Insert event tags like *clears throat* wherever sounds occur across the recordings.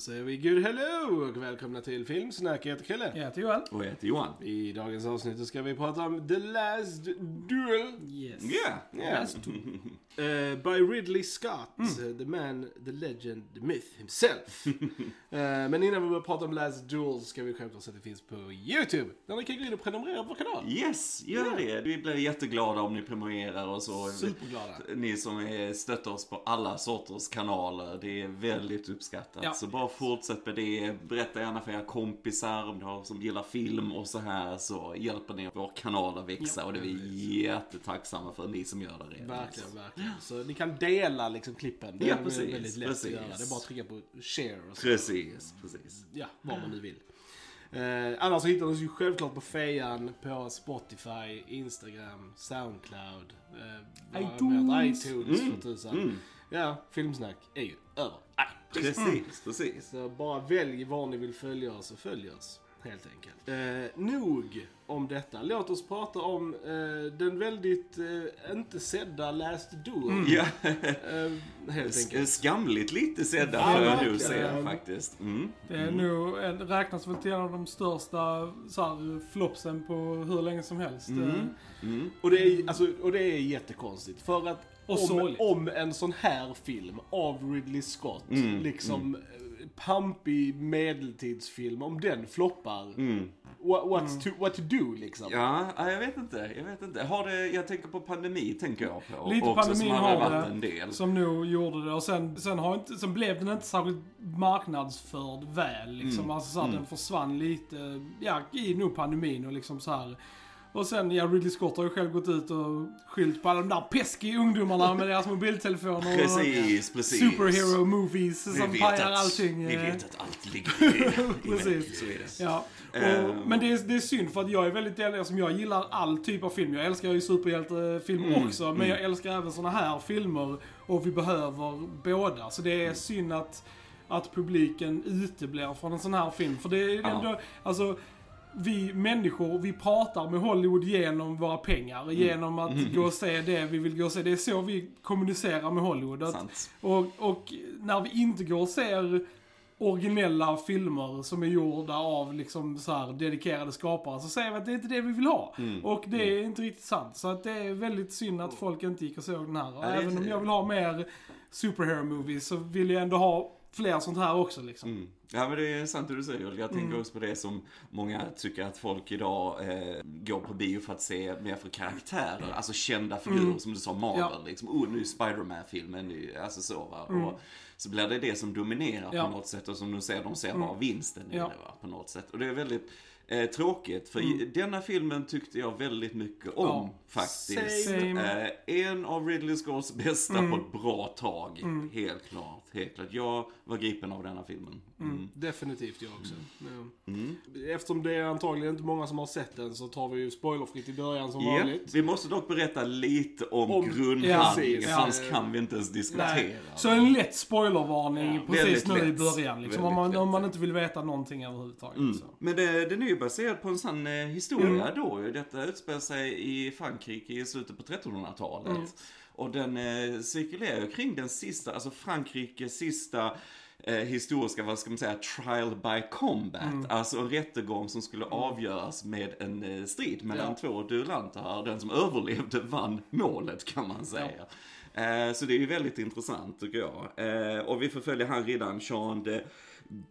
Säger vi good hello och välkomna till Filmsnack. Jag heter Kalle. Jag heter Johan. Och jag heter Johan. I dagens avsnitt ska vi prata om The Last Duel. Yes. Yeah! Yeah. *laughs* Eh, by Ridley Scott, eh, the man, the legend, the myth himself. *laughs* Eh, men innan vi börjar prata om Last Duel ska vi självklart säga att det finns på YouTube. Där ni kan gå in och prenumerera på vår kanal. Yes, gör det. Vi blir jätteglada om ni prenumererar och så. Superglada. Ni som är, stöttar oss på alla sorters kanaler. Det är väldigt uppskattat. Ja. Så bara fortsätt med det. Berätta gärna för era kompisar om du har som gillar film och så här. Så hjälper ni vår kanal att växa. och det är vi jättetacksamma för, ni som gör det redan. Verkligen, verkligen. *gasps* Så ni kan dela liksom klippen. Det Ja, är precis, väldigt lätt precis. att göra. Det är bara att trycka på share och så. Precis, precis. Ja, vad man nu vill. Eh, annars hittar du oss ju självklart på Fejan, på Spotify, Instagram, Soundcloud, eh, iTunes. iTunes Mm. för tusan. Ja, Filmsnack är ju över. Precis, precis. Så bara välj var ni vill följa oss och följ oss. Helt enkelt. Eh, nog om detta. Låt oss prata om eh, den väldigt eh, inte sedda Last Duel. Ja, Eh, helt enkelt. skamligt lite sedda Ja, får jag verkligen. nog säga faktiskt. Mm. Det är nog, en- räknas väl till en av de största så här, flopsen på hur länge som helst. Mm. Eh, Mm. Och det, är, alltså, och det är jättekonstigt. För att om, om en sån här film av Ridley Scott, Mm, liksom eh, pampig medeltidsfilm, om den floppar, Mm. what, what's to, what to do liksom? Ja, ja, jag vet inte. Jag vet inte. Har det, jag tänker på pandemi, tänker jag på. Lite också, pandemin har varit det. en del. Som nog gjorde det. Och sen, sen, har inte, sen blev den inte särskilt marknadsförd väl. Liksom. Mm. Alltså så här, Mm. den försvann lite, ja, i nog pandemin och liksom så här. Och sen, ja, Ridley Scott har ju själv gått ut och skyllt på alla de där peskiga ungdomarna med deras mobiltelefoner. Precis, och precis. Superhero movies Vi som pajar att- allting. Vi vet att allt ligger i, *laughs* i Precis. Det. Ja, och, men det är, det är synd för att jag är väldigt del, som jag gillar all typ av film. Jag älskar ju superhjältefilm Mm, också, men mm. jag älskar även såna här filmer. Och vi behöver båda. Så det är synd att, att publiken uteblir från en sån här film. För det är ändå, alltså vi människor, vi pratar med Hollywood genom våra pengar. Mm. Genom att gå och se det vi vill gå och se. Det är så vi kommunicerar med Hollywood. Att, och, och när vi inte går och ser originella filmer som är gjorda av liksom så här dedikerade skapare så säger vi att det är inte det vi vill ha. Mm. Och det är inte riktigt sant. Så att det är väldigt synd att folk inte gick och såg den här. Och även om jag vill ha mer superhero movies så vill jag ändå ha fler sånt här också liksom. Mm. Ja men det är sant det du säger. Jag tänker Mm. också på det som många tycker att folk idag eh, går på bio för att se mer för karaktärer. Alltså kända figurer Mm. som du sa, Marvel. Ja. Liksom, oh nu är Spiderman-filmen, alltså så va. Mm. Och så blir det det som dominerar Ja. på något sätt och som du ser, de ser Mm. bara vinsten i det va, på något sätt. Och det är väldigt eh, tråkigt för i, Mm. denna filmen tyckte jag väldigt mycket om Ja. faktiskt. Same. Eh, en av Ridley Scotts bästa Mm. på ett bra tag. Mm. Helt klart, helt klart. Jag var gripen av denna filmen. Mm. Definitivt jag också. Ja. Mm. Eftersom det är antagligen inte många som har sett den så tar vi ju spoilerfritt i början som Ja, vanligt. vi måste dock berätta lite om, Om- grundhandlingen, Ja, annars kan vi inte ens diskutera. Nej. Så en lätt spoilervarning Ja, precis väldigt nu i lätt. början. Liksom, om, man, om man inte vill veta någonting överhuvudtaget. Mm. Så. Men det, den är ju baserad på en sann eh, historia Mm. då. Detta utspelar sig i Frankrike i slutet på 1300-talet. Mm. Och den eh, cirkulerar ju kring den sista, alltså Frankrikes sista eh, historiska, vad ska man säga, trial by combat. Mm. Alltså en rättegång som skulle avgöras med en eh, strid mellan Ja. två duellanter. Den som överlevde vann målet kan man säga. Eh, Så det är ju väldigt intressant tycker jag. Eh, Och vi förföljer han redan Jean de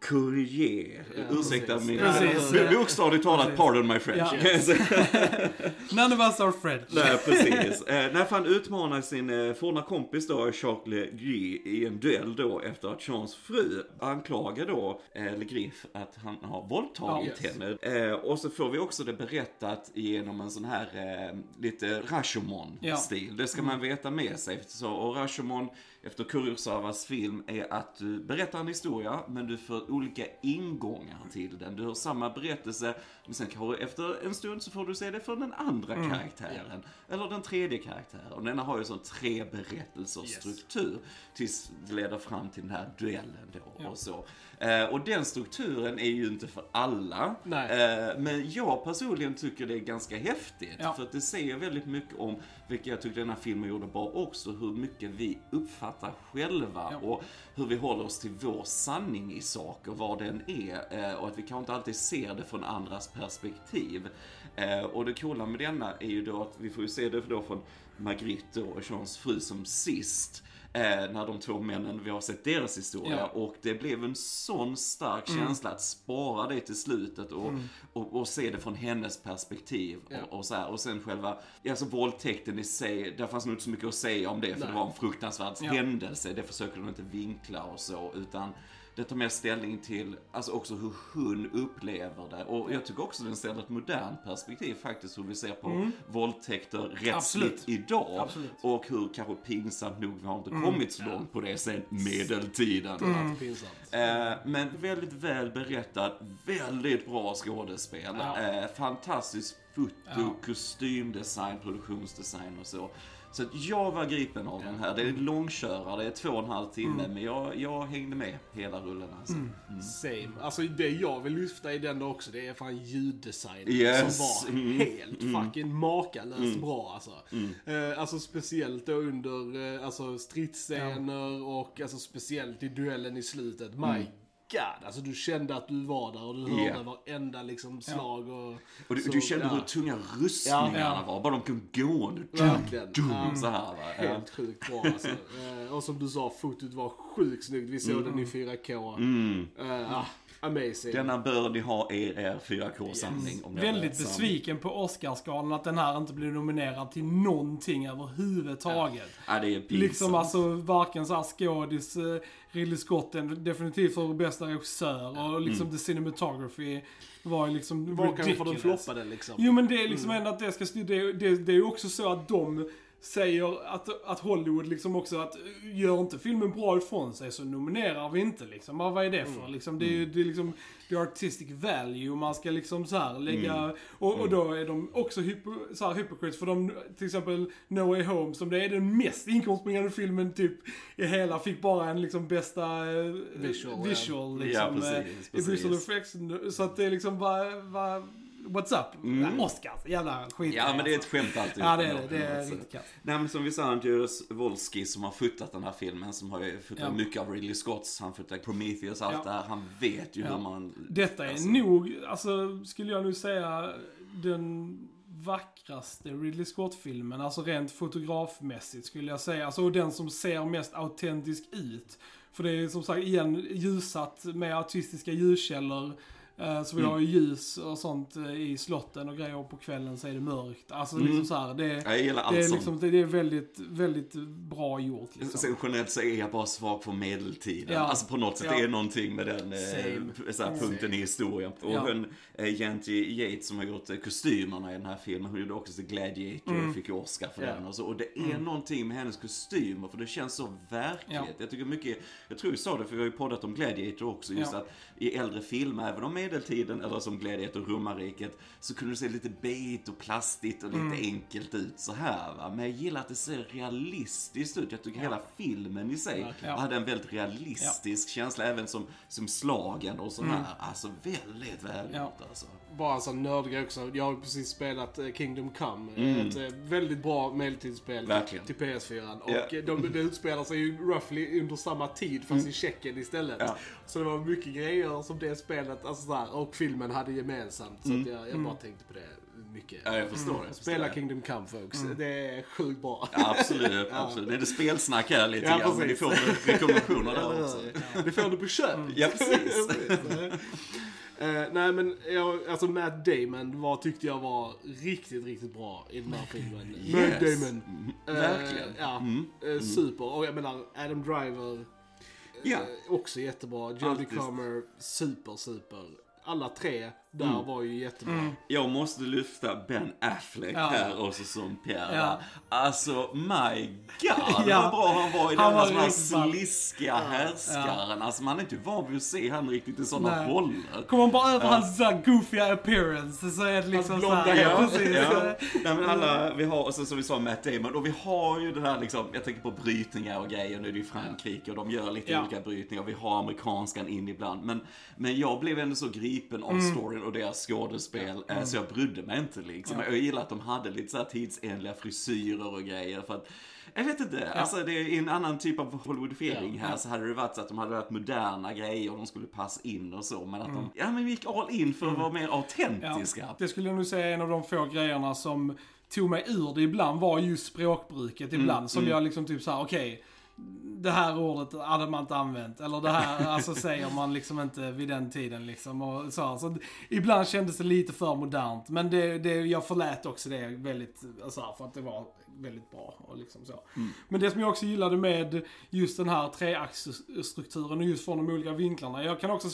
Courrier. Ja, Ursäkta precis. min... Precis. b- Bokstavligt talat, Precis. pardon my French. Ja. *laughs* säga. *laughs* None of us are French. Nej, precis. Eh, när han utmanar sin eh, forna kompis då, Jacques Legris, i en duell då efter att Jeans fru anklagar då eh, Legris att han har våldtagit Ja, yes. henne. Eh, och så får vi också det berättat genom en sån här eh, lite Rashomon-stil. Det ska man veta med sig. Så, och Rashomon, efter Kurosawas film, är att du berättar en historia, men du får olika ingångar till den. Du har samma berättelse, men sen kanske efter en stund så får du se det från den andra karaktären. Eller den tredje karaktären. Och denna har ju sån tre berättelsers Yes. struktur. Tills det leder fram till den här duellen då Ja. och så. Eh, och den strukturen är ju inte för alla. Eh, men jag personligen tycker det är ganska häftigt. Ja. För att det säger väldigt mycket om, vilket jag tycker den här filmen gjorde bra också, hur mycket vi uppfattar själva Ja. och hur vi håller oss till vår sanning i saker, vad den är eh, och att vi kanske inte alltid ser det från andras perspektiv. Eh, Och det coola med denna är ju då att vi får ju se det då från Margrit och Jeans fru som sist. Eh, när de två männen, vi har sett deras historia Ja. och det blev en sån stark känsla att spara det till slutet och, och, och se det från hennes perspektiv. Ja. Och, och, så här. och sen själva, alltså våldtäkten i sig, där fanns nog inte så mycket att säga om det för Nej. det var en fruktansvärd Ja. händelse. Det försöker de inte vinkla och så, utan det tar mer ställning till, alltså också hur hon upplever det. Och jag tycker också den ställer ett modernt perspektiv faktiskt, hur vi ser på våldtäkter rättsligt Mm. Absolut. idag. Absolut. Och hur kanske pinsamt nog, vi har inte kommit så långt på det sen medeltiden. Pinsamt. Eh, men väldigt väl berättad, väldigt bra skådespel. Ja. Eh, fantastiskt foto, Ja. kostymdesign, produktionsdesign och så. Så jag var gripen av den här. Det är en långkörare, det är två och en halv timme, Mm. men jag, jag hängde med hela rullen alltså. Same. Alltså det jag vill lyfta i den också, det är fan ljuddesign. Yes. Som var Mm. helt fucking makalöst bra alltså. Eh, alltså speciellt då under eh, alltså, stridsscener och alltså speciellt i duellen i slutet. My God, alltså du kände att du var där och du hörde Yeah. varenda liksom slag och... Och du, så, du kände ja. hur tunga rustningarna Ja. var, bara de kom gående. Verkligen. Dum, Ja. så här, va? Helt sjukt bra alltså. Eh, och som du sa, fotot var sjukt snyggt. Vi såg den i 4K. Mm. Ah, amazing. Denna bör ni ha i er 4K-samling. om ni har Väldigt den. besviken på Oscarsgalan att den här inte blev nominerad till någonting överhuvudtaget. Ja, det är pinsamt. Liksom alltså varken så här skådis, eh, Ridley Scott, definitivt för bästa regissör och liksom the cinematography var ju liksom Var kanske för de ridiculous. floppade liksom. Jo men det är liksom ändå att det ska det, det, det är ju också så att de säger att, att Hollywood liksom också att gör inte filmen bra ifrån sig så nominerar vi inte liksom. Vad vad är det för? Liksom, det är ju det är liksom är artistic value man ska liksom så här lägga och, och då är de också hypo, så här hypocrites för de till exempel No Way Home som det är den mest inkomstbringande filmen typ i hela fick bara en liksom bästa eh, Visual, ja. visual Ja, liksom, precis, eh, precis. visual effects så att det är liksom bara, bara What's up? Oscars, jävla skit. Ja, men det är ett skämt alltid. Ja, det är det. Det är Alltså. riktigt kass. Nej, men som vi sa, Andreas Wolski som har fotat den här filmen, som har ju fotat Ja. mycket av Ridley Scotts, han fotar Prometheus, allt Ja. det här. Han vet ju Ja. hur man... Detta är alltså, nog, alltså skulle jag nu säga, den vackraste Ridley Scott-filmen. Alltså rent fotografmässigt skulle jag säga. Alltså och den som ser mest autentisk ut. För det är som sagt igen ljusat med autistiska ljuskällor. Eh, Så vi Mm. har ju ljus och sånt eh, i slotten och grejer och på kvällen så är det mörkt. Alltså liksom så här, det, Jag gillar allt det är liksom, det är väldigt, väldigt bra gjort liksom. Sen generellt så är jag bara svag för medeltiden. Ja. Alltså på något sätt, Ja. det är någonting med den eh, så här, punkten i historien. Och Ja. hon, eh, Yates som har gjort eh, kostymerna i den här filmen, hon gjorde också The Gladiator Mm. och fick Oscar för Ja. den och så. Och det är någonting med hennes kostymer, för det känns så verkligt. Ja. Jag tycker mycket, jag tror vi sa det, för vi har ju poddat om Gladiator också, just Ja. att i äldre filmer, även om medeltiden, eller som Gladiator, romarriket, så kunde det se lite bait och plastigt och lite Mm. enkelt ut så här va. Men jag gillar att det ser realistiskt ut. Jag tycker hela filmen i sig. Ja. hade en väldigt realistisk känsla, även som, som slagen och så här. Alltså väldigt välgjort Ja. alltså. Bara en sån nördgrej också. Jag har precis spelat eh, Kingdom Come. Mm. Ett eh, väldigt bra medeltidsspel Verkligen. till PS4. Och eh, de, det utspelar sig ju roughly under samma tid fast i Tjeckien istället. Ja. Så det var mycket grejer som det spelet alltså så här, och filmen hade gemensamt. Så att jag, jag bara tänkte på det mycket. Ja, jag förstår det. Förstår Spela. Kingdom Come folks. Det är sjukt bra. Ja, absolut, *laughs* absolut. Det är det spelsnack här lite Ja, grann, men ni får rekommendationer där också. Det får du på köp. Ja, precis. *laughs* *laughs* Eh, nej men, jag, alltså Matt Damon var, tyckte jag var riktigt, riktigt bra i den här filmen. Matt Yes. Damon. Eh, Verkligen. ja, Mm. eh, super. Och jag menar, Adam Driver. Ja. eh, också jättebra. Jodie. Comer, super, super. Alla tre där Mm. var ju jättebra. Jag måste lyfta Ben Affleck Ja. här också som Pierre. Ja. Alltså, my God, *laughs* Ja. vad bra han var i Han den här, sliskiga härskaren. Alltså, man är inte van vid att se han riktigt i sådana Nej. roller. Kommer man bara över hans så här goofiga appearance så är det liksom blonda så här, hår. ja, precis. Ja. Nej, men alla, vi har, och så, som vi sa, Matt Damon. Och vi har ju den här liksom, jag tänker på brytningar och grejer. Nu är det ju Frankrike och de gör lite Ja. olika brytningar. Vi har amerikanskan in ibland. Men, men jag blev ändå så gripen av Mm. storyn och deras skådespel. eh, Så jag brydde mig inte liksom. Jag gillar att de hade lite så här tidsenliga frisyrer och grejer. För att Jag vet inte, alltså det är en annan typ av Hollywoodifiering här så hade det varit så att de hade varit moderna grejer och de skulle passa in och så. Men att de, ja men vi gick all in för att vara mer autentiska. Det skulle jag nog säga är en av de få grejerna som tog mig ur det ibland var just språkbruket ibland. som jag liksom typ såhär, okej. Det här ordet hade man inte använt. Eller det här alltså, säger man liksom inte vid den tiden liksom. Och så, så ibland kändes det lite för modernt. Men det, det, jag förlät också det väldigt, alltså, för att det var väldigt bra. Och liksom så. Men det som jag också gillade med just den här treaxelstrukturen och just från de olika vinklarna. Jag kan också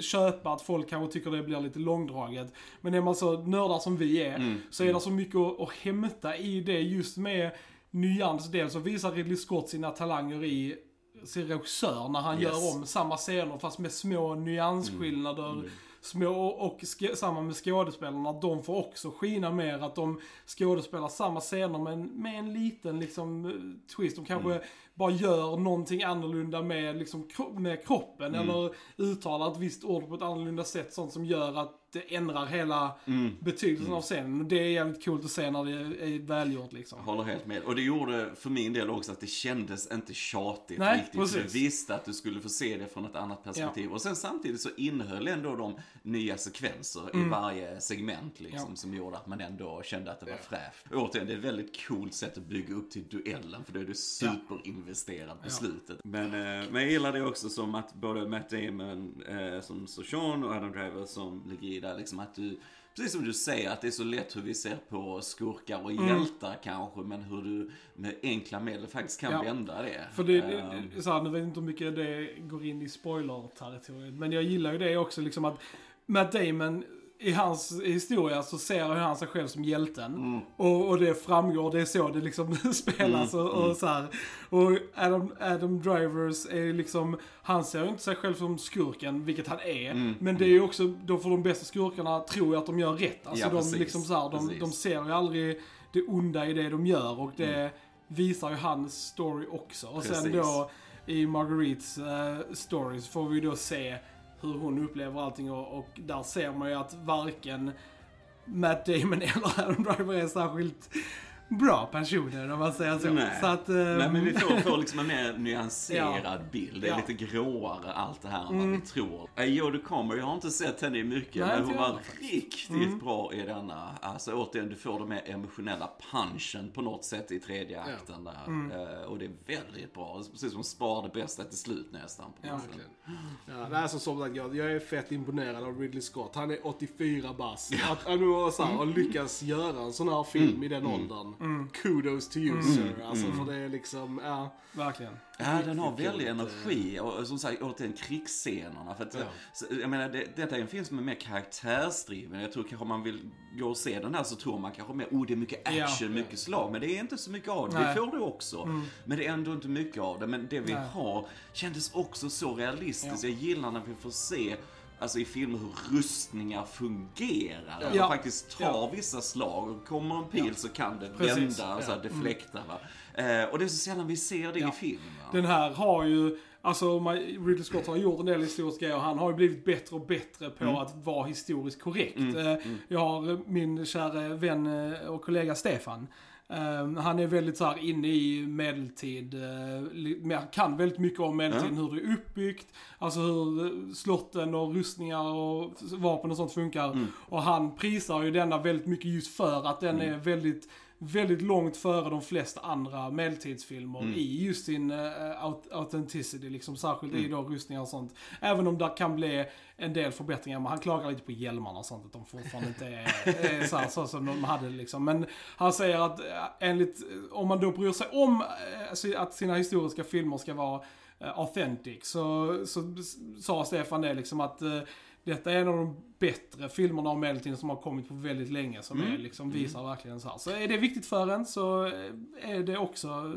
köpa att folk kanske tycker det blir lite långdraget. Men är man så nördar som vi är så är det så mycket att, att hämta i det just med nyans. Dels så visar Ridley Scott sina talanger i sin regissör när han Yes. gör om samma scener fast med små nyansskillnader. Små, och samma med skådespelarna, att de får också skina mer. Att de skådespelar samma scener men med en liten liksom eh, twist. De kanske bara gör någonting annorlunda med, liksom, kro- med kroppen. Eller uttalar ett visst ord på ett annorlunda sätt. Sånt som gör att det ändrar hela betydelsen av scenen. Det är jävligt coolt att se när det är välgjort liksom. Håller helt med. Och det gjorde för min del också att det kändes inte tjatigt Nej, riktigt. För precis. du visste att du skulle få se det från ett annat perspektiv. Och sen samtidigt så innehöll ändå de nya sekvenser i varje segment liksom. Mm. Ja. Som gjorde att man ändå kände att det var fräscht. Och Återigen, det är ett väldigt coolt sätt att bygga upp till duellen. För då är du superinvesterad på Ja. slutet. Men, eh, men jag gillar det också som att både Matt Damon eh, som Sochon och Adam Driver som ligger där liksom att du Precis som du säger, att det är så lätt hur vi ser på skurkar och Mm. hjältar kanske, men hur du med enkla medel faktiskt kan Ja. vända det. För det, Ehm, det så här, nu vet jag inte hur mycket det går in i spoiler-territoriet. Men jag gillar ju det också liksom att Matt Damon i hans historia så ser ju han sig själv som hjälten. Mm. Och, och det framgår, det är så det liksom *laughs* spelas Mm, och, och så här. Och Adam, Adam Drivers är liksom, han ser ju inte sig själv som skurken, vilket han är. Mm, Men det är ju också, då för de bästa skurkarna tror att de gör rätt. Alltså Ja, de precis, liksom så här, de, precis. de ser ju aldrig det onda i det de gör och det Mm. visar ju hans story också. Och sen Precis. då i Marguerites uh, stories får vi då se hur hon upplever allting och, och där ser man ju att varken Matt Damon *laughs* eller Adam Driver är särskilt bra personer om man säger så. Nej. så att, eh, Nej men vi får, får *laughs* liksom en mer nyanserad Ja. bild. Det är Ja. lite gråare allt det här än vad vi tror. Uh, Jodie Comer, jag har inte sett henne i mycket, Nej, men hon var riktigt bra i denna. Alltså återigen, du får den mer emotionella punchen på något sätt i tredje akten där. Uh, och det är väldigt bra. Precis som spar det bästa till slut nästan. På Ja. Verkligen. Ja, det är som som sagt, jag, jag är fett imponerad av Ridley Scott. Han är 84 bast. Att han nu har, lyckats göra en sån här film i den åldern. Kudos to you sir. Alltså för det är liksom, ja. Verkligen. Ja, den har väldig coolt, energi och som sagt återigen krigsscenerna. För att, Ja. så, jag menar, det, detta är en film som är mer karaktärsdriven. Jag tror kanske om man vill gå och se den här så tror man kanske mer, oh det är mycket Ja. action, mycket slag. Men det är inte så mycket av det. Nej. Det får du också. Men det är ändå inte mycket av det. Men det vi Nej. har kändes också så realistiskt. Ja. Jag gillar när vi får se Alltså i filmer hur rustningar fungerar. Ja. man faktiskt tar Ja. vissa slag och kommer en pil så kan det Precis. vända så här, Ja. deflekta. Va? Eh, och det är så sällan vi ser det Ja. i film. Va? Den här har ju, alltså Ridley Scott har gjort en del historiska grejer. Han har ju blivit bättre och bättre på Mm. att vara historiskt korrekt. Eh, Jag har min kära vän eh, och kollega Stefan. Eh, han är väldigt så här inne i medeltid, eh, kan väldigt mycket om medeltiden, hur det är uppbyggt, alltså hur eh, slotten och rustningar och vapen och sånt funkar. Mm. Och han prisar ju denna väldigt mycket just för att den är väldigt väldigt långt före de flesta andra medeltidsfilmer Mm. i just sin uh, aut- authenticity, liksom särskilt Mm. i då rustningar och sånt. Även om det kan bli en del förbättringar, men han klagar lite på hjälmarna och sånt, att de fortfarande inte är, är så, här, så som de hade liksom. Men han säger att eh, enligt, om man då bryr sig om eh, att sina historiska filmer ska vara eh, authentic, så, så sa Stefan det liksom att eh, detta är en av de bättre filmerna om medeltiden som har kommit på väldigt länge. Som är, liksom, visar verkligen så här. Så är det viktigt för en så är det också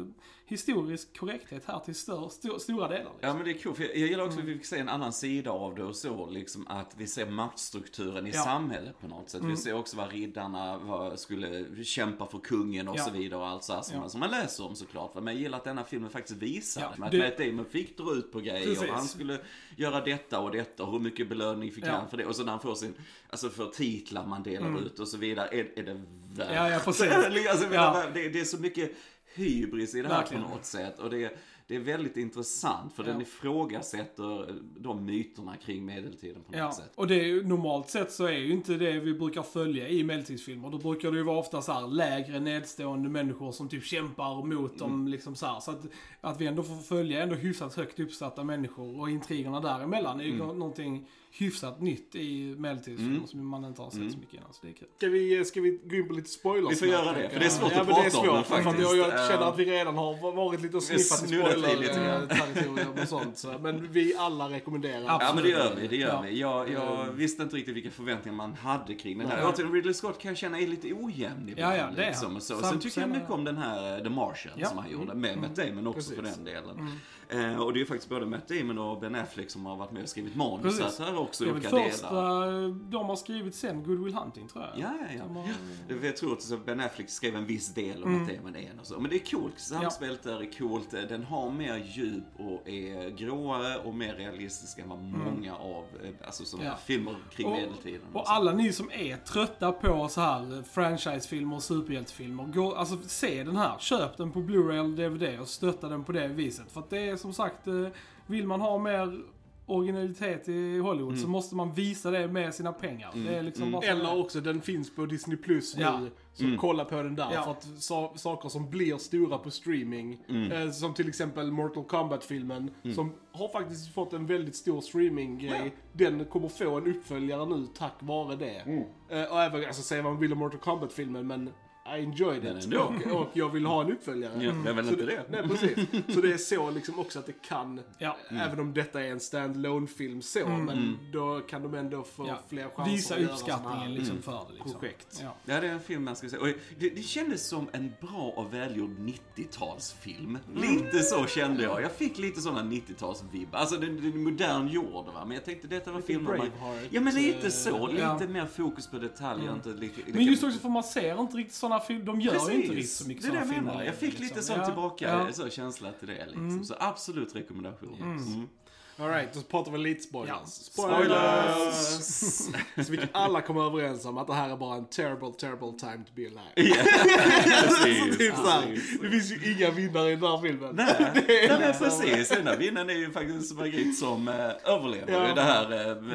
historisk korrekthet här till stör, sto, stora delar. Ja Liksom. men det är coolt, jag gillar också Mm. att vi fick se en annan sida av det och så, liksom att vi ser maktstrukturen i Ja. Mm. samhället på något sätt. Vi ser också vad riddarna vad, skulle kämpa för kungen och Ja. så vidare och allt så här som, Ja. som man läser om såklart. Men jag gillar att denna filmen faktiskt visar Ja. Att det- Matt Damon fick dra ut på grejer Precis. och han skulle göra detta och detta och hur mycket belöning fick Ja. han för det. Och så när han får sin, alltså för titlar man delar ut och så vidare, är, är det värt Mm. Ja, ja, precis. *laughs* alltså, Ja. det, det är så mycket hybris i det här Verkligen. på något sätt. Och det, det är väldigt intressant för Ja. den ifrågasätter de myterna kring medeltiden på något Ja, sätt. och det är normalt sett så är ju inte det vi brukar följa i medeltidsfilmer. Då brukar det ju vara ofta så här lägre nedstående människor som typ kämpar mot dem liksom så här. Så att, att vi ändå får följa ändå hyfsat högt uppsatta människor och intrigerna däremellan är ju nå- någonting hyfsat nytt i medeltidsfilmer som man inte har sett så mycket innan. Så det är kul. Ska vi, ska vi gå in på lite spoilers? Vi får göra det, för det är svårt ja, att det prata om svårt, det för att faktiskt. Jag, jag känner Eh, att vi redan har varit lite och sniffat i spoiler-territorium och sånt. Så. Men vi alla rekommenderar. Ja men det gör vi, det gör Ja. vi. Jag, jag visste inte riktigt vilka förväntningar man hade kring den här. Nej. Återigen, Ridley Scott kan jag känna är lite ojämn ibland. Ja, ja, det är liksom, och så. Sen tycker jag mycket om den här eh, The Martian Ja. som han gjorde, med Matt Damon också Precis. för den delen. Eh, och det är ju faktiskt både Matt Damon och Ben Affleck som har varit med och skrivit manus. Precis. Här är också väl olika första delar. de har skrivit sen Good Will Hunting tror jag. Ja, ja, ja. De har- ja. Jag tror att Ben Affleck skrev en viss del och Matt Damon en och så. Men det är coolt. Samspelet där är coolt. Den har mer djup och är gråare och mer realistisk än vad många av eh, alltså, sådana Ja. filmer kring Och- medeltiden. så. Och alla ni som är trötta på så här franchisefilmer och superhjältefilmer, gå, alltså se den här. Köp den på Blu-ray eller DVD och stötta den på det viset. För att det är som sagt, eh, vill man ha mer originalitet i Hollywood Mm. så måste man visa det med sina pengar. Det är liksom bara så det är. Eller också, den finns på Disney Plus nu. Ja. Så Mm. kolla på den där. Ja. För att sa saker som blir stora på streaming, Mm. eh, som till exempel Mortal Kombat-filmen, som har faktiskt fått en väldigt stor streaming-grej. Den kommer få en uppföljare nu tack vare det. Mm. Eh, och även, alltså säga vad man vill om Mortal Kombat-filmen, men I enjoyed it. Och, och jag vill ha en uppföljare. Ja, det är väl Så inte det? Nej, precis. Så det är så liksom också att det kan, Ja. även om detta är en stand film så, men då kan de ändå få Ja. fler chanser Visa att uppskattningen liksom för det. Liksom. projekt. Ja. Ja, det är en film man ska se. Och det, det kändes som en bra och välgjord 90-talsfilm. Lite så kände jag. Jag fick lite sådana 90-talsvibb. Alltså den, den modern gjord va. Men jag tänkte detta var filmer man... Ja men lite eh, så. Lite ja. mer fokus på detaljer. Inte lika, Men just också för man ser inte riktigt sådana filmer, de gör ju inte riktigt Precis, så mycket det är det sådana jag filmer. menar. Jag fick liksom. lite sån Ja, tillbaka ja. så känsla till det liksom. Så absolut rekommendation. Mm. Alright, då pratar vi lite spoilers. Ja. Spoilers! Så vi kan alla komma överens om att det här är bara en terrible, terrible time to be alive. precis, Typ så här, precis. det finns ju inga vinnare i den här filmen. Nej, *laughs* nej men precis. Den där vinnaren är ju faktiskt Margit som eh, överlever Ja. det här.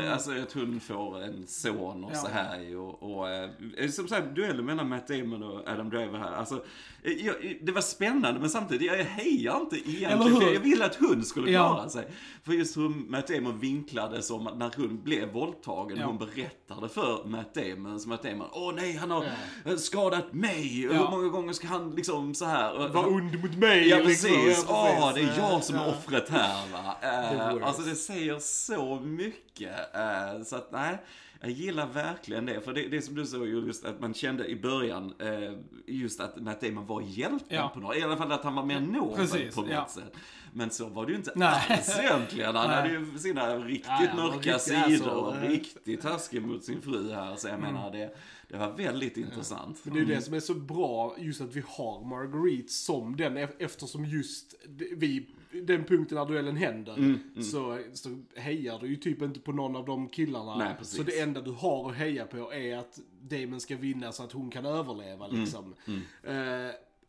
Eh, alltså att hon får en son och Ja. så här. Och, och, eh, som sagt, duellen mellan Matt Damon och Adam Driver här. Alltså, eh, jag, det var spännande men samtidigt, jag hejar inte egentligen. Jag ville att hon skulle Ja. klara sig. För just hur Matt Damon vinklade som att när hon blev våldtagen. Ja. Hon berättade för Matt Damon, som Matt Damon, åh nej han har eh, skadat mig. Ja. Hur många gånger ska han liksom så här. Var ond mot mig. Ja liksom. precis, Ja, åh precis. det är jag som är Ja. offret här va. Worst. alltså det säger så mycket. Eh, så att nej, jag gillar verkligen det. För det, det som du sa just att man kände i början, eh, just att Matt Damon var hjälten Ja. på något. I alla fall att han var mer Precis, på något ja. sätt. Men så var det ju inte Nej. alls egentligen. Han Nej. hade ju sina riktigt Ja, mörka sidor och eh. riktigt taskig mot sin fru här. Så jag menar det, det var väldigt intressant. Men det är ju det som är så bra, just att vi har Marguerite som den, e- eftersom just vi, den punkten när duellen händer, Mm, Så, så hejar du ju typ inte på någon av de killarna. Nej, så det enda du har att heja på är att Damon ska vinna så att hon kan överleva liksom. Eh,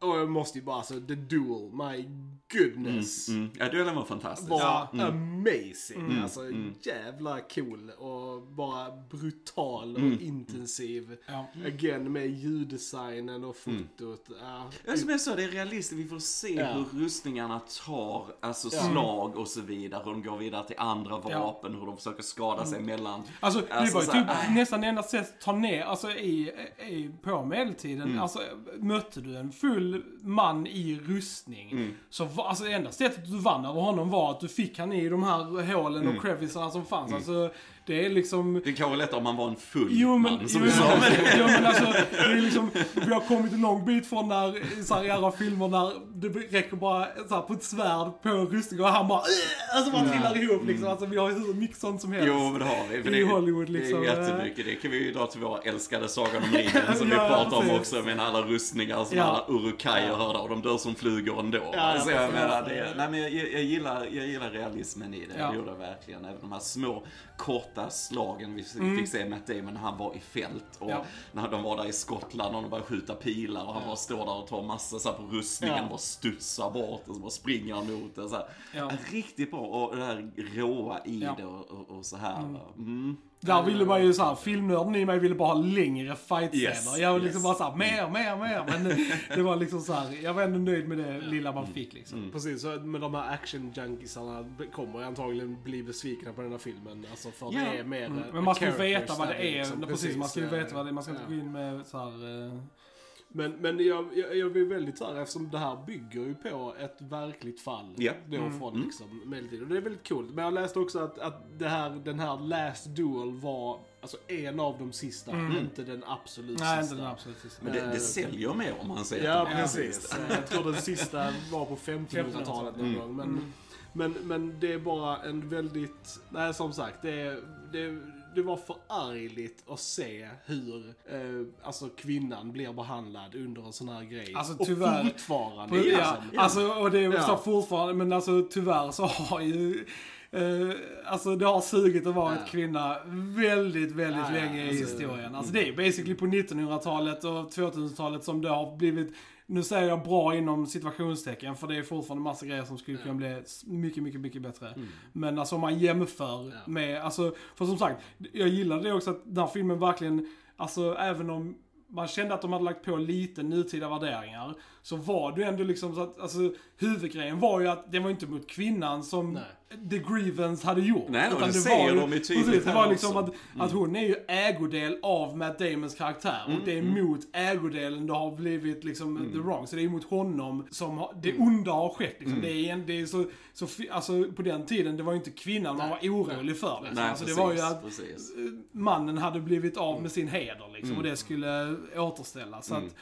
och jag måste ju bara, alltså the duel, my goodness. Mm. Ja, duellen var fantastisk. Var Ja. amazing. Alltså jävla cool och bara brutal och intensiv. Ja. Again med ljuddesignen och fotot. Ja, Ja, som jag sa, det är realistiskt. Vi får se Ja. hur rustningarna tar alltså slag och så vidare. Hur de går vidare till andra vapen, hur de försöker skada sig mellan. Alltså, det Alltså, var ju så typ äh. nästan det enda sättet att ta ner, alltså i, i, på medeltiden, Mm. alltså mötte du en full man i rustning. Mm. Så alltså enda sättet du vann över honom var att du fick han i de här hålen Mm. och crevicerna som fanns. Alltså, det är liksom... Det kan vara lättare om man var en full Jo men, man, som jo, du sa. Men... jo, men alltså, det är liksom, vi har kommit en lång bit från när, så här, i andra filmer när det räcker bara så här, på ett svärd på en rustning och han bara "Ugh!" alltså bara trillar ihop liksom. Alltså vi har ju hur mycket sånt som helst. Jo, men det har vi. För I det, Hollywood, liksom. Det är jättemycket. Det kan vi ju dra till våra älskade Sagan om ringen *laughs* som vi Ja, pratar om också. Med alla rustningar som Ja. alla urukajer hörde och de dör som flugor ändå. Ja, alltså, jag menar, det, nej, men jag, jag, gillar, jag gillar realismen i det. Ja. Det gjorde jag verkligen. Även de här små korta slagen vi fick se Matt Damon när han var i fält. Och Ja. när de var där i Skottland och de började skjuta pilar och han bara står där och tar massa så på rustningen Ja. och bara studsar bort och så bara springer han mot den. Så här. Ja. Riktigt bra och det här råa i Ja. det och, och, och så här. Mm. Där ville man ju såhär, filmnörden i mig ville bara ha längre fightscener. Yes, jag var liksom yes. bara såhär, mer, mer, mer. Men det, var liksom såhär, jag var ändå nöjd med det lilla man Mm. fick liksom. Precis, så med de här action-junkiesarna kommer antagligen bli besvikna på den här filmen. Alltså för Ja. det är mer Mm. eh, Men man ska ju veta vad det är. liksom. precis, man ska ju eh, veta vad det är. Man ska inte ja. gå in med såhär... Eh, Men, men jag, jag, jag blir väldigt såhär, eftersom det här bygger ju på ett verkligt fall. Ja. Då Mm. från liksom medeltid. Och det är väldigt coolt. Men jag läste också att, att det här, den här Last Duel var alltså en av de sista, inte den absolut nej, sista. inte den absolut sista. Men det, Eh, det säljer mer om man säger Ja, precis. Eh, Jag tror den sista var på 1500-talet någon Mm. gång. Men, men, men det är bara en väldigt... Nej, som sagt, det, är- det, det var förargligt att se hur eh, alltså, kvinnan blir behandlad under en sån här grej. Alltså, och tyvärr- fortfarande. På, ja, liksom. alltså, och det är Ja. så fortfarande, men alltså tyvärr så har ju Eh, alltså det har sugit att vara Ja. ett kvinna väldigt, väldigt Ja, ja, länge i alltså, historien. Alltså det är basically på 1900-talet och 2000-talet som det har blivit, nu säger jag bra inom situationstecken för det är fortfarande massa grejer som skulle kunna bli mycket, mycket, mycket bättre. Men alltså om man jämför Mm. Ja. med, alltså, för som sagt, jag gillade det också att den här filmen verkligen, alltså även om man kände att de hade lagt på lite nutida värderingar. Så var det ju ändå liksom så att, alltså huvudgrejen var ju att det var inte mot kvinnan som Nej. The Grievance hade gjort. Nej, Utan det var säger ju- de ju tydligt Precis, det var liksom också. att, att hon är ju ägodel av Matt Damons karaktär. Mm, Och det är mot ägodelen det har blivit liksom the wrong. Så det är mot honom som har, det Mm. onda har skett. Liksom. Det är, en, det är så, så, alltså på den tiden, det var ju inte kvinnan man var orolig för. Liksom. Nej, alltså, precis, det var ju att precis. mannen hade blivit av med sin heder liksom, och det skulle återställas. Så att,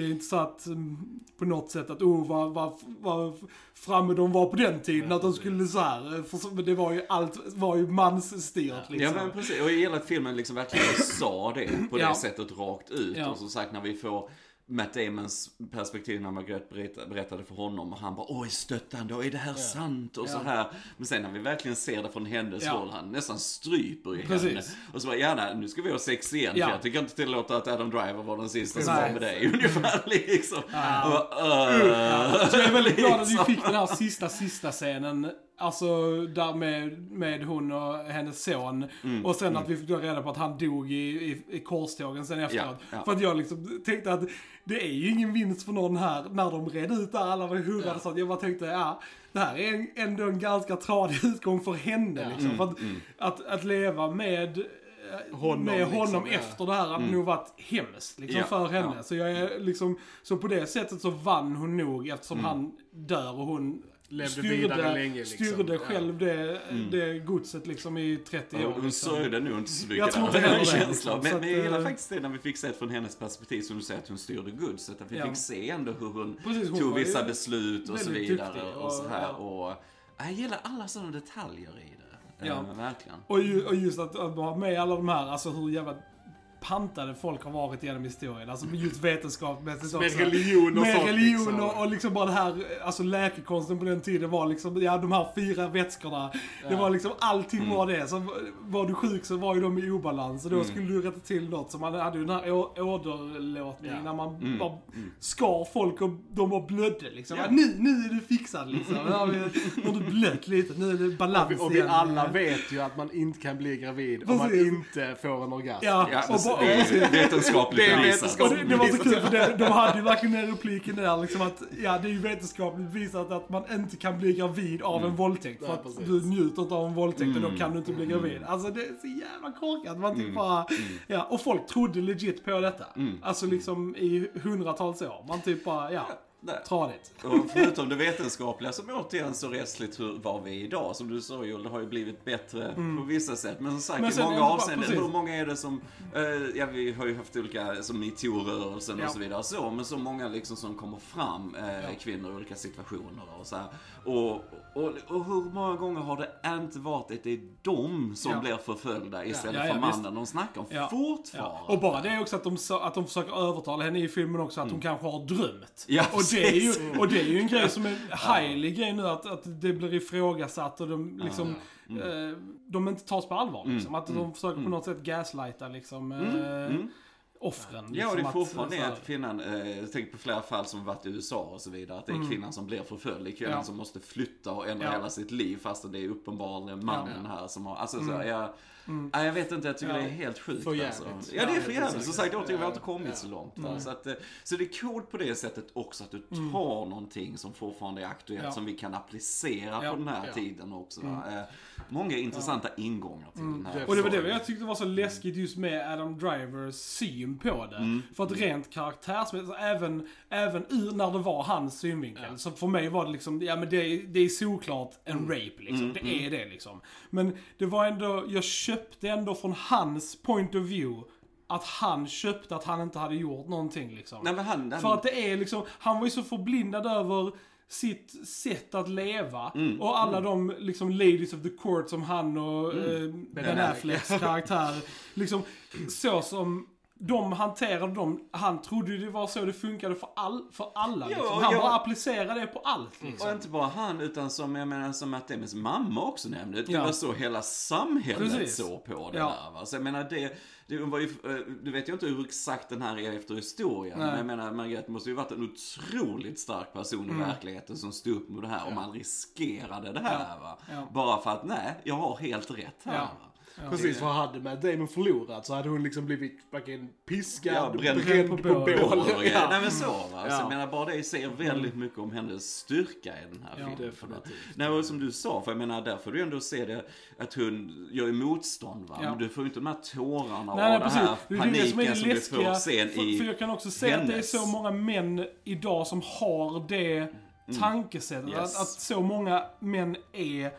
det är inte så att mm, på något sätt att oh vad, vad, vad framme de var på den tiden, att de skulle så här. eh, För, det var ju allt var ju mansstyrt liksom. Ja men precis, och jag gillar att filmen liksom verkligen *clears throat* sa det på Ja. det sättet rakt ut. Ja. Och som sagt när vi får Matt Damons perspektiv när berätta- berättade för honom och han bara oj stöttande och är det här sant och så här. Men sen när vi verkligen ser det från hennes Ja. håll, han nästan stryper ju Precis. henne. Och så bara gärna, nu ska vi ha sex igen Ja. för jag tycker inte tillåta att Adam Driver var den sista som var med dig. *laughs* Ungefär liksom. Och bara, "Öh." Så jag är väldigt glad att vi *laughs* Liksom. fick den här sista, sista scenen. Alltså där med, med hon och hennes son. Mm, Och sen att vi fick reda på att han dog i, i, i korstågen sen efteråt. ja. För att jag liksom tänkte att det är ju ingen vinst för någon här när de red ut där, alla var hurrade Ja. så att jag bara tänkte, ja, det här är en, ändå en ganska tradig utgång för henne Ja. liksom. För att, Mm, att, att leva med eh, Honom, med honom liksom, ja. efter det här hade nog varit hemskt liksom, Mm. Ja, för henne. ja. Så jag är liksom, så på det sättet så vann hon nog eftersom han dör och hon Levde vidare länge, liksom. styrde Ja. själv det, det godset liksom i 30 år. Och Hon liksom. sörjde nog inte så mycket Jag tror inte heller det, känsla. liksom. Men, jag gillar eh, faktiskt det när vi fick se från hennes perspektiv, som du säger, att hon styrde godset. Att vi Ja. fick se ändå hur hon Precis, hon tog vissa beslut och så vidare. Och, och- så här. ja. Och, jag gillar alla sådana detaljer i det. Ja. Eh, verkligen. Och, ju, och just att, att ha med alla de här, alltså hur jävla pantade folk har varit genom historien. Alltså just vetenskapsmässigt Med också. religion och Med sånt, religion liksom. och, och liksom bara det här, alltså läkekonsten på den tiden var liksom, ja de här fyra vätskorna. Det var liksom, allting Mm. var det. Så var du sjuk så var ju de i obalans och då skulle du rätta till något. Så man hade ju den här åderlåtningen Ja. när man Mm. bara skar folk och de bara blödde liksom. Ja. Ja. Nu, nu är du fixad liksom. Nu har, vi, nu har du blött lite, nu är det balans Och vi igen. alla vet ju att man inte kan bli gravid om man Precis. inte får en orgasm. Ja, Ja, och men så- bara- det är vetenskapligt Det är vetenskapligt det, det var så kul för det, de hade ju verkligen den repliken där liksom att ja det är ju vetenskapligt bevisat att man inte kan bli gravid av en våldtäkt. För Ja, att precis. du njuter inte av en våldtäkt och då kan du inte bli gravid. Alltså det är så jävla korkat. Man typ bara, ja, och folk trodde legit på detta. Alltså liksom i hundratals år. Man typ bara, ja, Där. tradigt. Och förutom det vetenskapliga som återigen så rättsligt hur var vi idag. Som du sa Joel, det har ju blivit bättre på vissa sätt. Men som sagt, Mm. Men i många avseenden. Hur många är det som, eh, ja vi har ju haft olika, som metoo-rörelsen Ja. och så vidare. Så, men så många liksom som kommer fram, eh, kvinnor i olika situationer och så här. Och, och, och hur många gånger har det inte varit att det är de som Ja. blir förföljda istället Ja, ja, för mannen de snackar om Ja. fortfarande. Och bara det är också att de, att de försöker övertala henne i filmen också att hon kanske har drömt. Ja, och, det är ju, och det är ju en grej som är highly grej nu att, att det blir ifrågasatt och de liksom eh, de inte tas på allvar liksom. Att de försöker på något sätt gaslighta liksom. eh, offren. Ja, och det är liksom fortfarande så det här- att kvinnan, eh, jag tänker på flera fall som varit i USA och så vidare, att det är kvinnan som blir förföljd, det är kvinnan Mm. Ja. som måste flytta och ändra Ja. hela sitt liv fast det är uppenbarligen mannen här som har, alltså så, Mm. jag, nej, jag vet inte, jag tycker Ja. det är helt sjukt För alltså. Ja, det är Ja, för jävligt. Som sagt, tycker vi har Ja. inte kommit Ja. så långt. Mm. Va? Så, att, eh, så det är coolt på det sättet också att du tar någonting som fortfarande är aktuellt, Ja. som vi kan applicera Ja. på den här Ja. tiden också. Många intressanta ingångar till den här Och det var det jag tyckte var så läskigt just med Adam Drivers syn på det. Mm. För att rent karaktärsmässigt, alltså även, även ur när det var hans synvinkel. Så för mig var det liksom, ja men det, är- det är såklart en Mm. rape liksom. Det är det liksom. Men det var ändå, jag köpte ändå från hans point of view att han köpte att han inte hade gjort någonting liksom. Nej, men han, han, För att det är liksom, han var ju så förblindad över sitt sätt att leva. Mm. Och alla de liksom ladies of the court som han och eh, Ben Afflecks karaktär, *laughs* liksom så som de hanterade dem, han trodde ju det var så det funkade för, all, för alla. Ja, liksom. Han ja. bara applicerade det på allt. Liksom. Och inte bara han, utan som jag menar som Damons mamma också nämnde. Det Ja. var så hela samhället Precis. såg på det Ja. där. Va? Så jag menar det, det var ju, eh, du vet ju inte hur exakt den här är efter historien. Nej. Men jag menar Margrethe måste ju varit en otroligt stark person Mm. i verkligheten som stod upp mot det här och man riskerade det här. Ja. Va? Ja. Bara för att nej, jag har helt rätt här. Ja. Precis, för hade Matt Damon förlorat så hade hon liksom blivit fucking piskad, Ja, bränd- bränd, på på, bål. grejer. Ja. Nej men så va. Så Ja. jag menar bara det säger väldigt mycket om hennes styrka i den här Ja, filmen. definitivt. Nej och som du sa, för jag menar där får du ändå se det att hon gör motstånd va. Ja. Men du får ju inte de här tårarna Nej, nej, och den precis. här Det är det som är paniken som du läskiga. får sen för, i för jag kan också säga att det är hennes. så många män idag som har det tankesättet. Mm. Yes. Att, att så många män är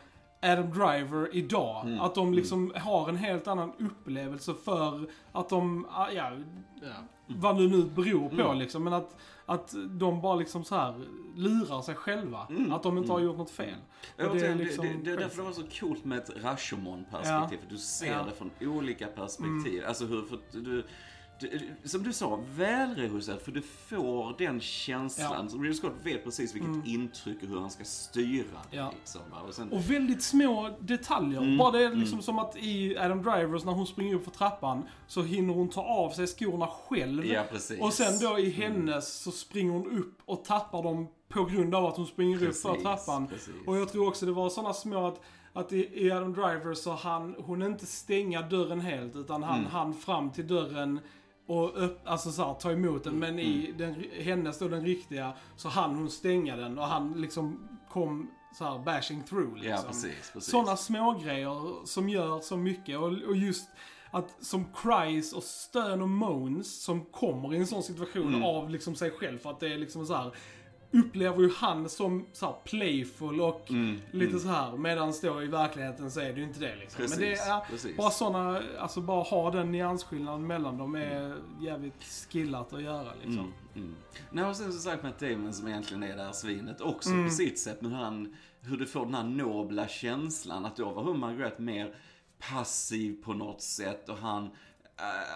Adam Driver idag. Mm. Att de liksom har en helt annan upplevelse för att de, ah, ja, Ja. vad det nu beror på Mm. liksom. Men att, att de bara liksom så här lurar sig själva. Att de inte har gjort något fel. Mm. Ja, det, är det, liksom det, det är därför det var så coolt med ett Rashomon-perspektiv. För du ser Ja. Mm. det från olika perspektiv. Alltså hur, för du, som du sa, välregisserat. För du får den känslan. Ja. Ridley Scott vet precis vilket intryck och hur han ska styra det. Ja. Liksom, och sen, Och väldigt små detaljer. Mm, Bara det är liksom som att i Adam Drivers, när hon springer upp för trappan, så hinner hon ta av sig skorna själv. Ja. Och sen då i hennes så springer hon upp och tappar dem på grund av att hon springer Precis, upp för trappan. precis. Och jag tror också det var sådana små att, att i, i Adam Driver så han, hon inte stänga dörren helt, utan han Mm. hann fram till dörren och upp, alltså så här, ta emot den. Men Mm. i den, hennes då, den riktiga, så hann hon stänga den och han liksom kom så här bashing through liksom. Ja, precis. precis. Sådana små grejer som gör så mycket och, och just att som cries och stön och moans som kommer i en sån situation Mm. av liksom sig själv för att det är liksom så här upplever ju han som så här playful och Mm, lite så här medan då i verkligheten så är det ju inte det liksom. Precis, Men det är precis. bara sådana, alltså bara ha den nyansskillnaden mellan dem är jävligt skillat att göra liksom. Mm, mm. Nej, och sen som sagt Matt Damon som egentligen är det här svinet också Mm. på sitt sätt. Men hur, han, hur du får den här nobla känslan. Att då var hon Margaret mer passiv på något sätt och han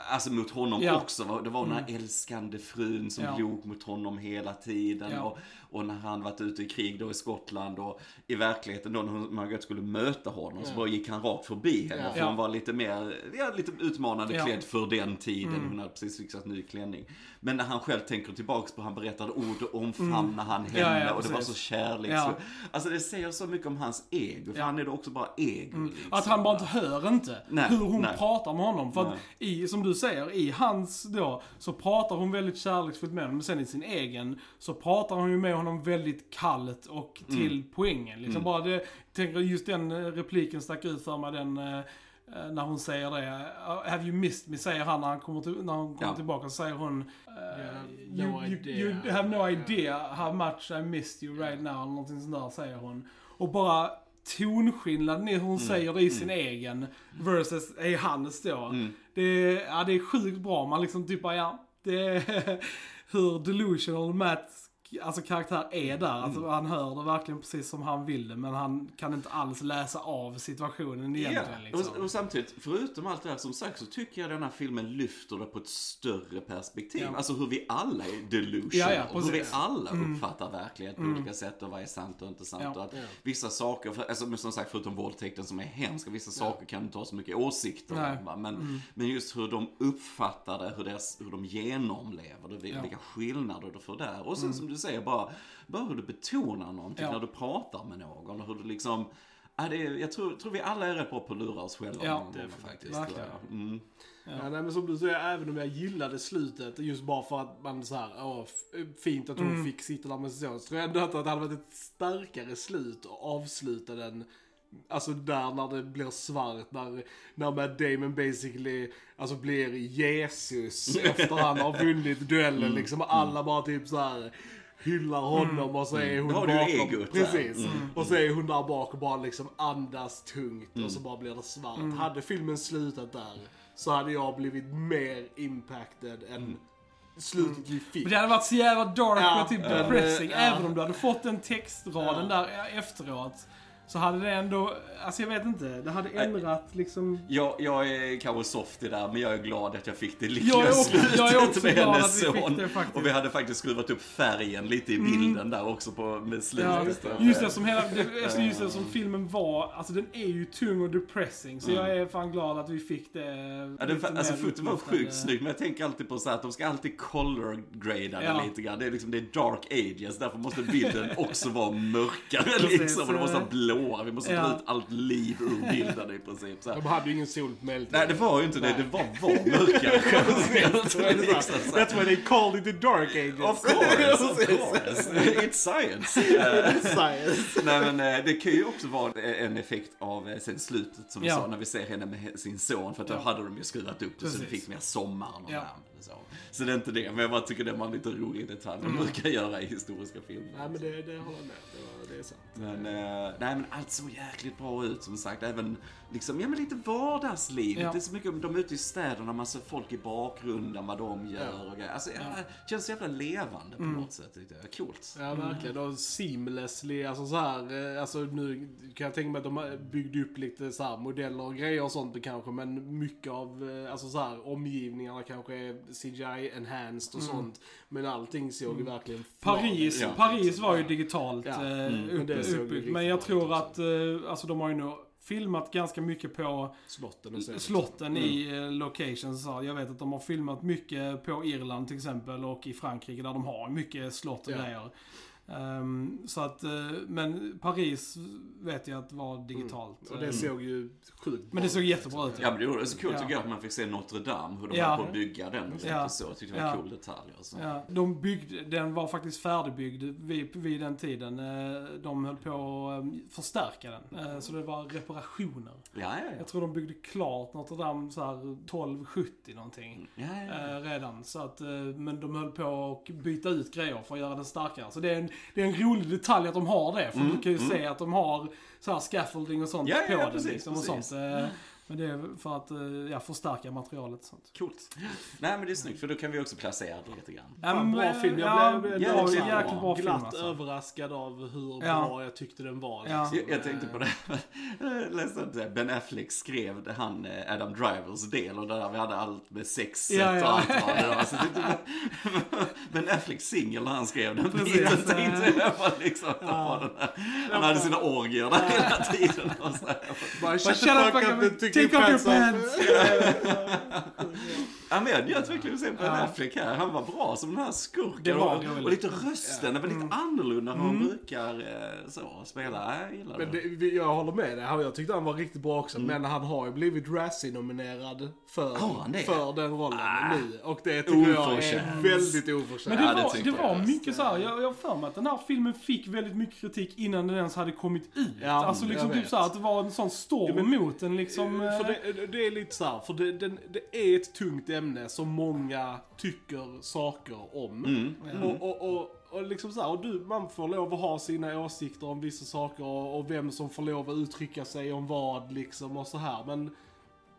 Alltså mot honom Ja. också. Det var den här älskande frun som Ja. log mot honom hela tiden. Ja. Och, och när han varit ute i krig då i Skottland och i verkligheten då när Margaret skulle möta honom så bara gick han rakt förbi henne. För hon var lite mer, ja, lite utmanande Ja. Mm. klädd för den tiden. Hon hade precis fixat ny klänning. Men när han själv tänker tillbaks på, han berättade ord och omfamnade han henne Mm. Ja, ja, och det var så kärleksfullt. Alltså det säger så mycket om hans ego, för han är då också bara ego. Liksom. Att han bara inte hör inte Nej, hur hon nej. pratar med honom. För att i, som du säger, i hans då, så pratar hon väldigt kärleksfullt med honom. Men sen i sin egen, så pratar hon ju med honom väldigt kallt och till Mm. poängen. Liksom bara det, tänker just den eh, repliken stack ut för mig, den eh, eh, när hon säger det. "Uh, Have you missed me? Säger han när han kommer, till, när hon kommer Ja. tillbaka. Så säger hon have you, no you, idea." you have no idea how much I missed you right now. Eller någonting sånt där säger hon. Och bara tonskillnaden i hur Mm. hon säger det i sin egen versus i hans då. Mm. Det, är- ja, det är sjukt bra. Man liksom typ bara, ja, det är *laughs* hur delusional Matt alltså, karaktär är där. Alltså, Han hör det verkligen precis som han vill det, men han kan inte alls läsa av situationen egentligen. Ja, Liksom. och, och samtidigt, förutom allt det här som sagt så tycker jag den här filmen lyfter det på ett större perspektiv. Ja. Alltså hur vi alla är delusional. Ja, ja, hur vi precis. Mm. alla uppfattar verklighet på olika sätt och vad är sant och inte sant. Ja. Och att vissa saker, för, alltså, men som sagt förutom våldtäkten som är hemska, vissa saker kan du inte ha så mycket åsikter. Mm. om. Men, men just hur de uppfattar det, hur, deras, hur de genomlever det, vilka Ja. Mm. skillnader du får där. Och sen som du säger, bara, bara hur du betonar någonting Ja. när du pratar med någon. Och hur du liksom Ja, det är, jag tror, tror vi alla är rätt bra på att lura oss själva Ja, någon gång faktiskt. verkligen. Mm. Ja, nej, men som du säger, även om jag gillade slutet, just bara för att man så här, åh, fint att hon Mm. fick sitta där med sin son, så tror jag ändå att det hade varit ett starkare slut och avsluta den Alltså där när det blir svart, när, när Matt Damon basically alltså blir Jesus *laughs* efter han har vunnit duellen Mm. liksom. Alla bara typ så här hyllar honom och så är hon du ju bakom. egot där. Mm. Precis. Och så är hon där bak och bara liksom andas tungt och så bara blir det svart. Hade filmen slutat där så hade jag blivit mer impacted än slutet vi fick. Men det hade varit så jävla dark Ja, och typ depressing. ja. Även om du hade fått den textraden Ja. där efteråt. Så hade det ändå, alltså jag vet inte, det hade ändrat liksom... Jag, jag är kanske soft i det där, men jag är glad att jag fick det lyckliga slutet jag är också med hennes son. det faktiskt. Och vi hade faktiskt skruvat upp färgen lite i bilden där också på, med slutet. Ja, just det. det som hela, det, alltså just det som filmen var, alltså den är ju tung och depressing. Så jag är fan glad att vi fick det. Ja, det, alltså fotot var sjukt snyggt, men jag tänker alltid på så här att de ska alltid color-grada det Ja. lite grann. Det är liksom, det är dark ages, därför måste bilden *laughs* också vara mörkare liksom. Och det måste vara eh, blåa, vi måste ja. ta ut allt liv ur bilden i princip. Så här. De hade ju ingen sol på medeltiden. Nej, det var ju inte det. Nej. Det var, *laughs* var mörkare. That's why they called it the dark ages. Of course, of *laughs* course. It's science. *laughs* Eh, Science. Nej men eh, det kan ju också vara en effekt av eh, sen slutet som vi Ja. sa när vi ser henne med sin son. För att då Ja. hade de ju skruvat upp det så det fick mer sommaren och Ja. Så. så det är inte det, men jag bara tycker det var en lite rolig detalj de brukar göra i historiska filmer. Nej men det, det håller jag med. Det, är sant. Men, eh, nej men allt såg jäkligt bra ut som sagt. Även liksom, ja men lite vardagsliv. Ja. Det är så mycket, de är ute i städerna, man ser folk i bakgrunden, vad de gör och grejer. Alltså, ja. känns så jävla levande på något sätt. jag. Coolt. Ja verkligen. Och seamlessly, alltså så här, eh, alltså nu kan jag tänka mig att de byggde upp lite så här modeller och grejer och sånt kanske, men mycket av, eh, alltså så här omgivningarna kanske är CGI enhanced och sånt. Men allting såg ju verkligen Paris, Ja. Paris var ju digitalt Ja. eh, Mm. Det uppbyggt. Men jag tror att, alltså de har ju nog filmat ganska mycket på slotten slotten i eh, locations. Jag vet att de har filmat mycket på Irland till exempel och i Frankrike där de har mycket slott och Ja. grejer. Ehm, så att, eh, men Paris vet jag att var digitalt. Och det såg ju sjukt men det såg jättebra ut. Ja men det var så kul Ja. tycker jag att man fick se Notre Dame, hur de Ja. höll på att bygga den och Ja. och så. Jag tyckte det var Ja. cool detalj. Alltså. Ja, de byggde, den var faktiskt färdigbyggd vid, vid den tiden. Eh, De höll på att eh, förstärka den. Så det var reparationer. Ja, ja, ja. Jag tror de byggde klart Notre Dame så här 1270 någonting. ja, ja. Eh, redan. Så att, men de höll på att byta ut grejer för att göra den starkare. Så det är en, det är en rolig detalj att de har det. För du kan ju se att de har så här scaffolding och sånt Ja, på ja, den. precis, liksom, och precis. sånt. Eh, Men det är för att eh, ja, förstärka materialet och sånt. Coolt. Nej men det är snyggt för då kan vi också placera det lite grann. Fan, bra film. Jag ja, blev- jag var blev en jäkligt bra film glatt alltså. överraskad av hur Ja. bra jag tyckte den var. Ja. liksom. Jag, jag tänkte på det, *laughs* jag läste att Ben Affleck skrev han eh, Adam Drivers del och där vi hade allt med sexet Ja, ja. och allt vad det var. Så jag tänkte, *laughs* Ben Affleck singel när han skrev den Precis. biten tänkte jag liksom att det var den Han hade sina orgier där hela tiden. Och så här. Bara shut up, fuck up, take off your pants! *laughs* *laughs* Ja men jag njöt verkligen att se Ben Affleck här. Han var bra som den här skurken. Det var och, och lite rösten, den var lite annorlunda än han brukar eh, så spela. Jag gillar Men det. det, jag håller med dig. Jag tyckte han var riktigt bra också. Mm. Men han har ju blivit Razzie-nominerad för, det? för den rollen nu. Och det tycker jag är väldigt Men oförtjänt. det Ja, det var, tycker det var jag. mycket så här. jag jag har för mig att den här filmen fick väldigt mycket kritik innan den ens hade kommit ut. Ja, alltså liksom typ så här, att det var en sån storm Ja, men- mot den liksom. eh, För det, det är lite så här, för det, den, det är ett tungt ämne som många tycker saker om. Mm. Och, och, och, och liksom så här, och du, man får lov att ha sina åsikter om vissa saker och, och vem som får lov att uttrycka sig om vad liksom och så här. Men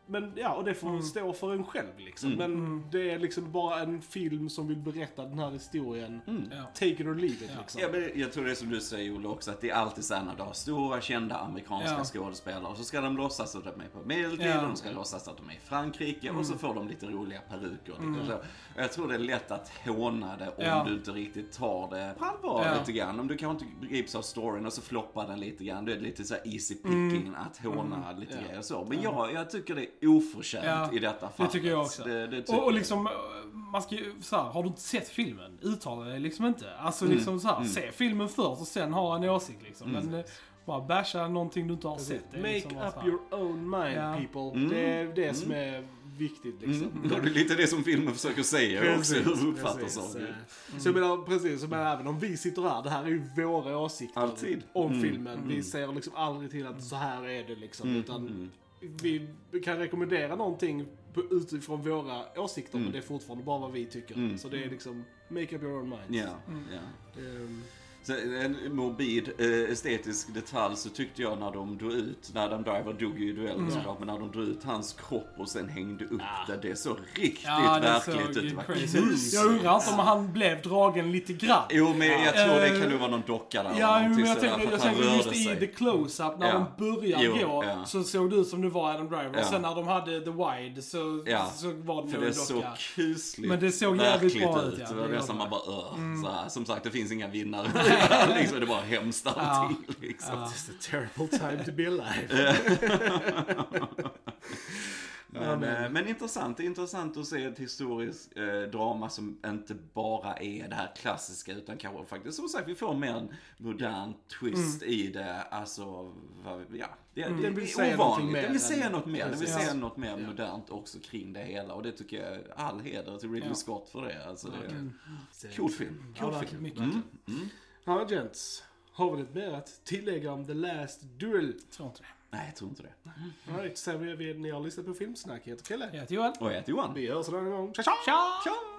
men ja, och det får Mm. stå för en själv liksom. Men det är liksom bara en film som vill berätta den här historien. Ja. Take it or leave it Ja. liksom. Ja, men jag tror det är som du säger Olle också, att det är alltid så här när du har stora kända amerikanska Ja. skådespelare och så ska de låtsas att de är på medeltid Ja. Mm. och de ska låtsas att de är i Frankrike och så får de lite roliga peruker. och så. Och Jag tror det är lätt att håna det om Ja. du inte riktigt tar det på allvar Ja. lite grann. Om du kanske inte grips av storyn och så floppar den lite grann. Då är lite så här easy picking att håna lite Ja. grejer så. Men jag, jag tycker det är oförtjänt Ja. i detta Det fallet. tycker jag också. Det, det tycker Och, och liksom, man ska ju, så här, har du inte sett filmen, uttala dig liksom inte. Alltså Mm. liksom så här, se filmen först och sen ha en åsikt liksom. Men eh, bara basha någonting du inte har sett. det Make liksom up your own mind Ja. people. Mm. Det är det som är viktigt liksom. Mm. Det är lite det som filmen försöker säga också, hur uppfattar precis. saker. Eh, Så jag menar, precis, så jag menar, även om vi sitter här, det här är ju våra åsikter Alltid. om Mm. filmen. Vi säger liksom aldrig till att så här är det liksom. Mm. Utan vi kan rekommendera någonting utifrån våra åsikter, men det är fortfarande bara vad vi tycker. Mm. Så det är liksom, make up your own mind. Ja, ja. Ehm, Så en morbid eh, estetisk detalj så tyckte jag när de drog ut, när Adam Driver dog ju i duellen såklart, men när de drog ut hans kropp och sen hängde upp det, det såg riktigt Ja, det verkligt såg ut. Det. Jag undrar inte om han blev dragen lite grann. Jo, men jag tror det Eh, kan nog vara någon docka där. Ja, men jag sådär, tänker, för jag tänker just rörde i sig. the close-up när Ja. de börjar Jo, gå ja. så såg det ut som det var Adam Driver. Ja. Och sen när de hade the wide så, så var det För nog det en såg docka. kusligt Men det såg jävligt bra ut. ut, ja. Det var Det Mm. nästan man bara öh. Som sagt, det finns inga vinnare. *laughs* *laughs* liksom, det är bara hemskt allting. Liksom. Ja. It's a terrible time to be alive. *laughs* Men, eh, men intressant, det är intressant att se ett historiskt eh, drama som inte bara är det här klassiska utan kanske faktiskt, som sagt, vi får mer en modern twist i det. Alltså, vad, ja, det, det, vill det säga är ovanligt. mer Den vill säga något mer, den vill säga något mer modernt också kring det hela. Och det tycker jag, all heder till Ridley Ja. Scott för det. Alltså, det är Mm. cool film. Ja, Cool verkligen. film. Mycket. Mm, mm. Ja, gents. Har vi något mer att tillägga om The Last Duel? Tror inte det. Nej, jag tror inte det. Alright, så vi, vi, ni har lyssnat på Filmsnack. Jag heter Kalle. Jag heter Johan. Och jag heter Johan. Vi hörs en annan gång. Tja, tja! Tja! Tja!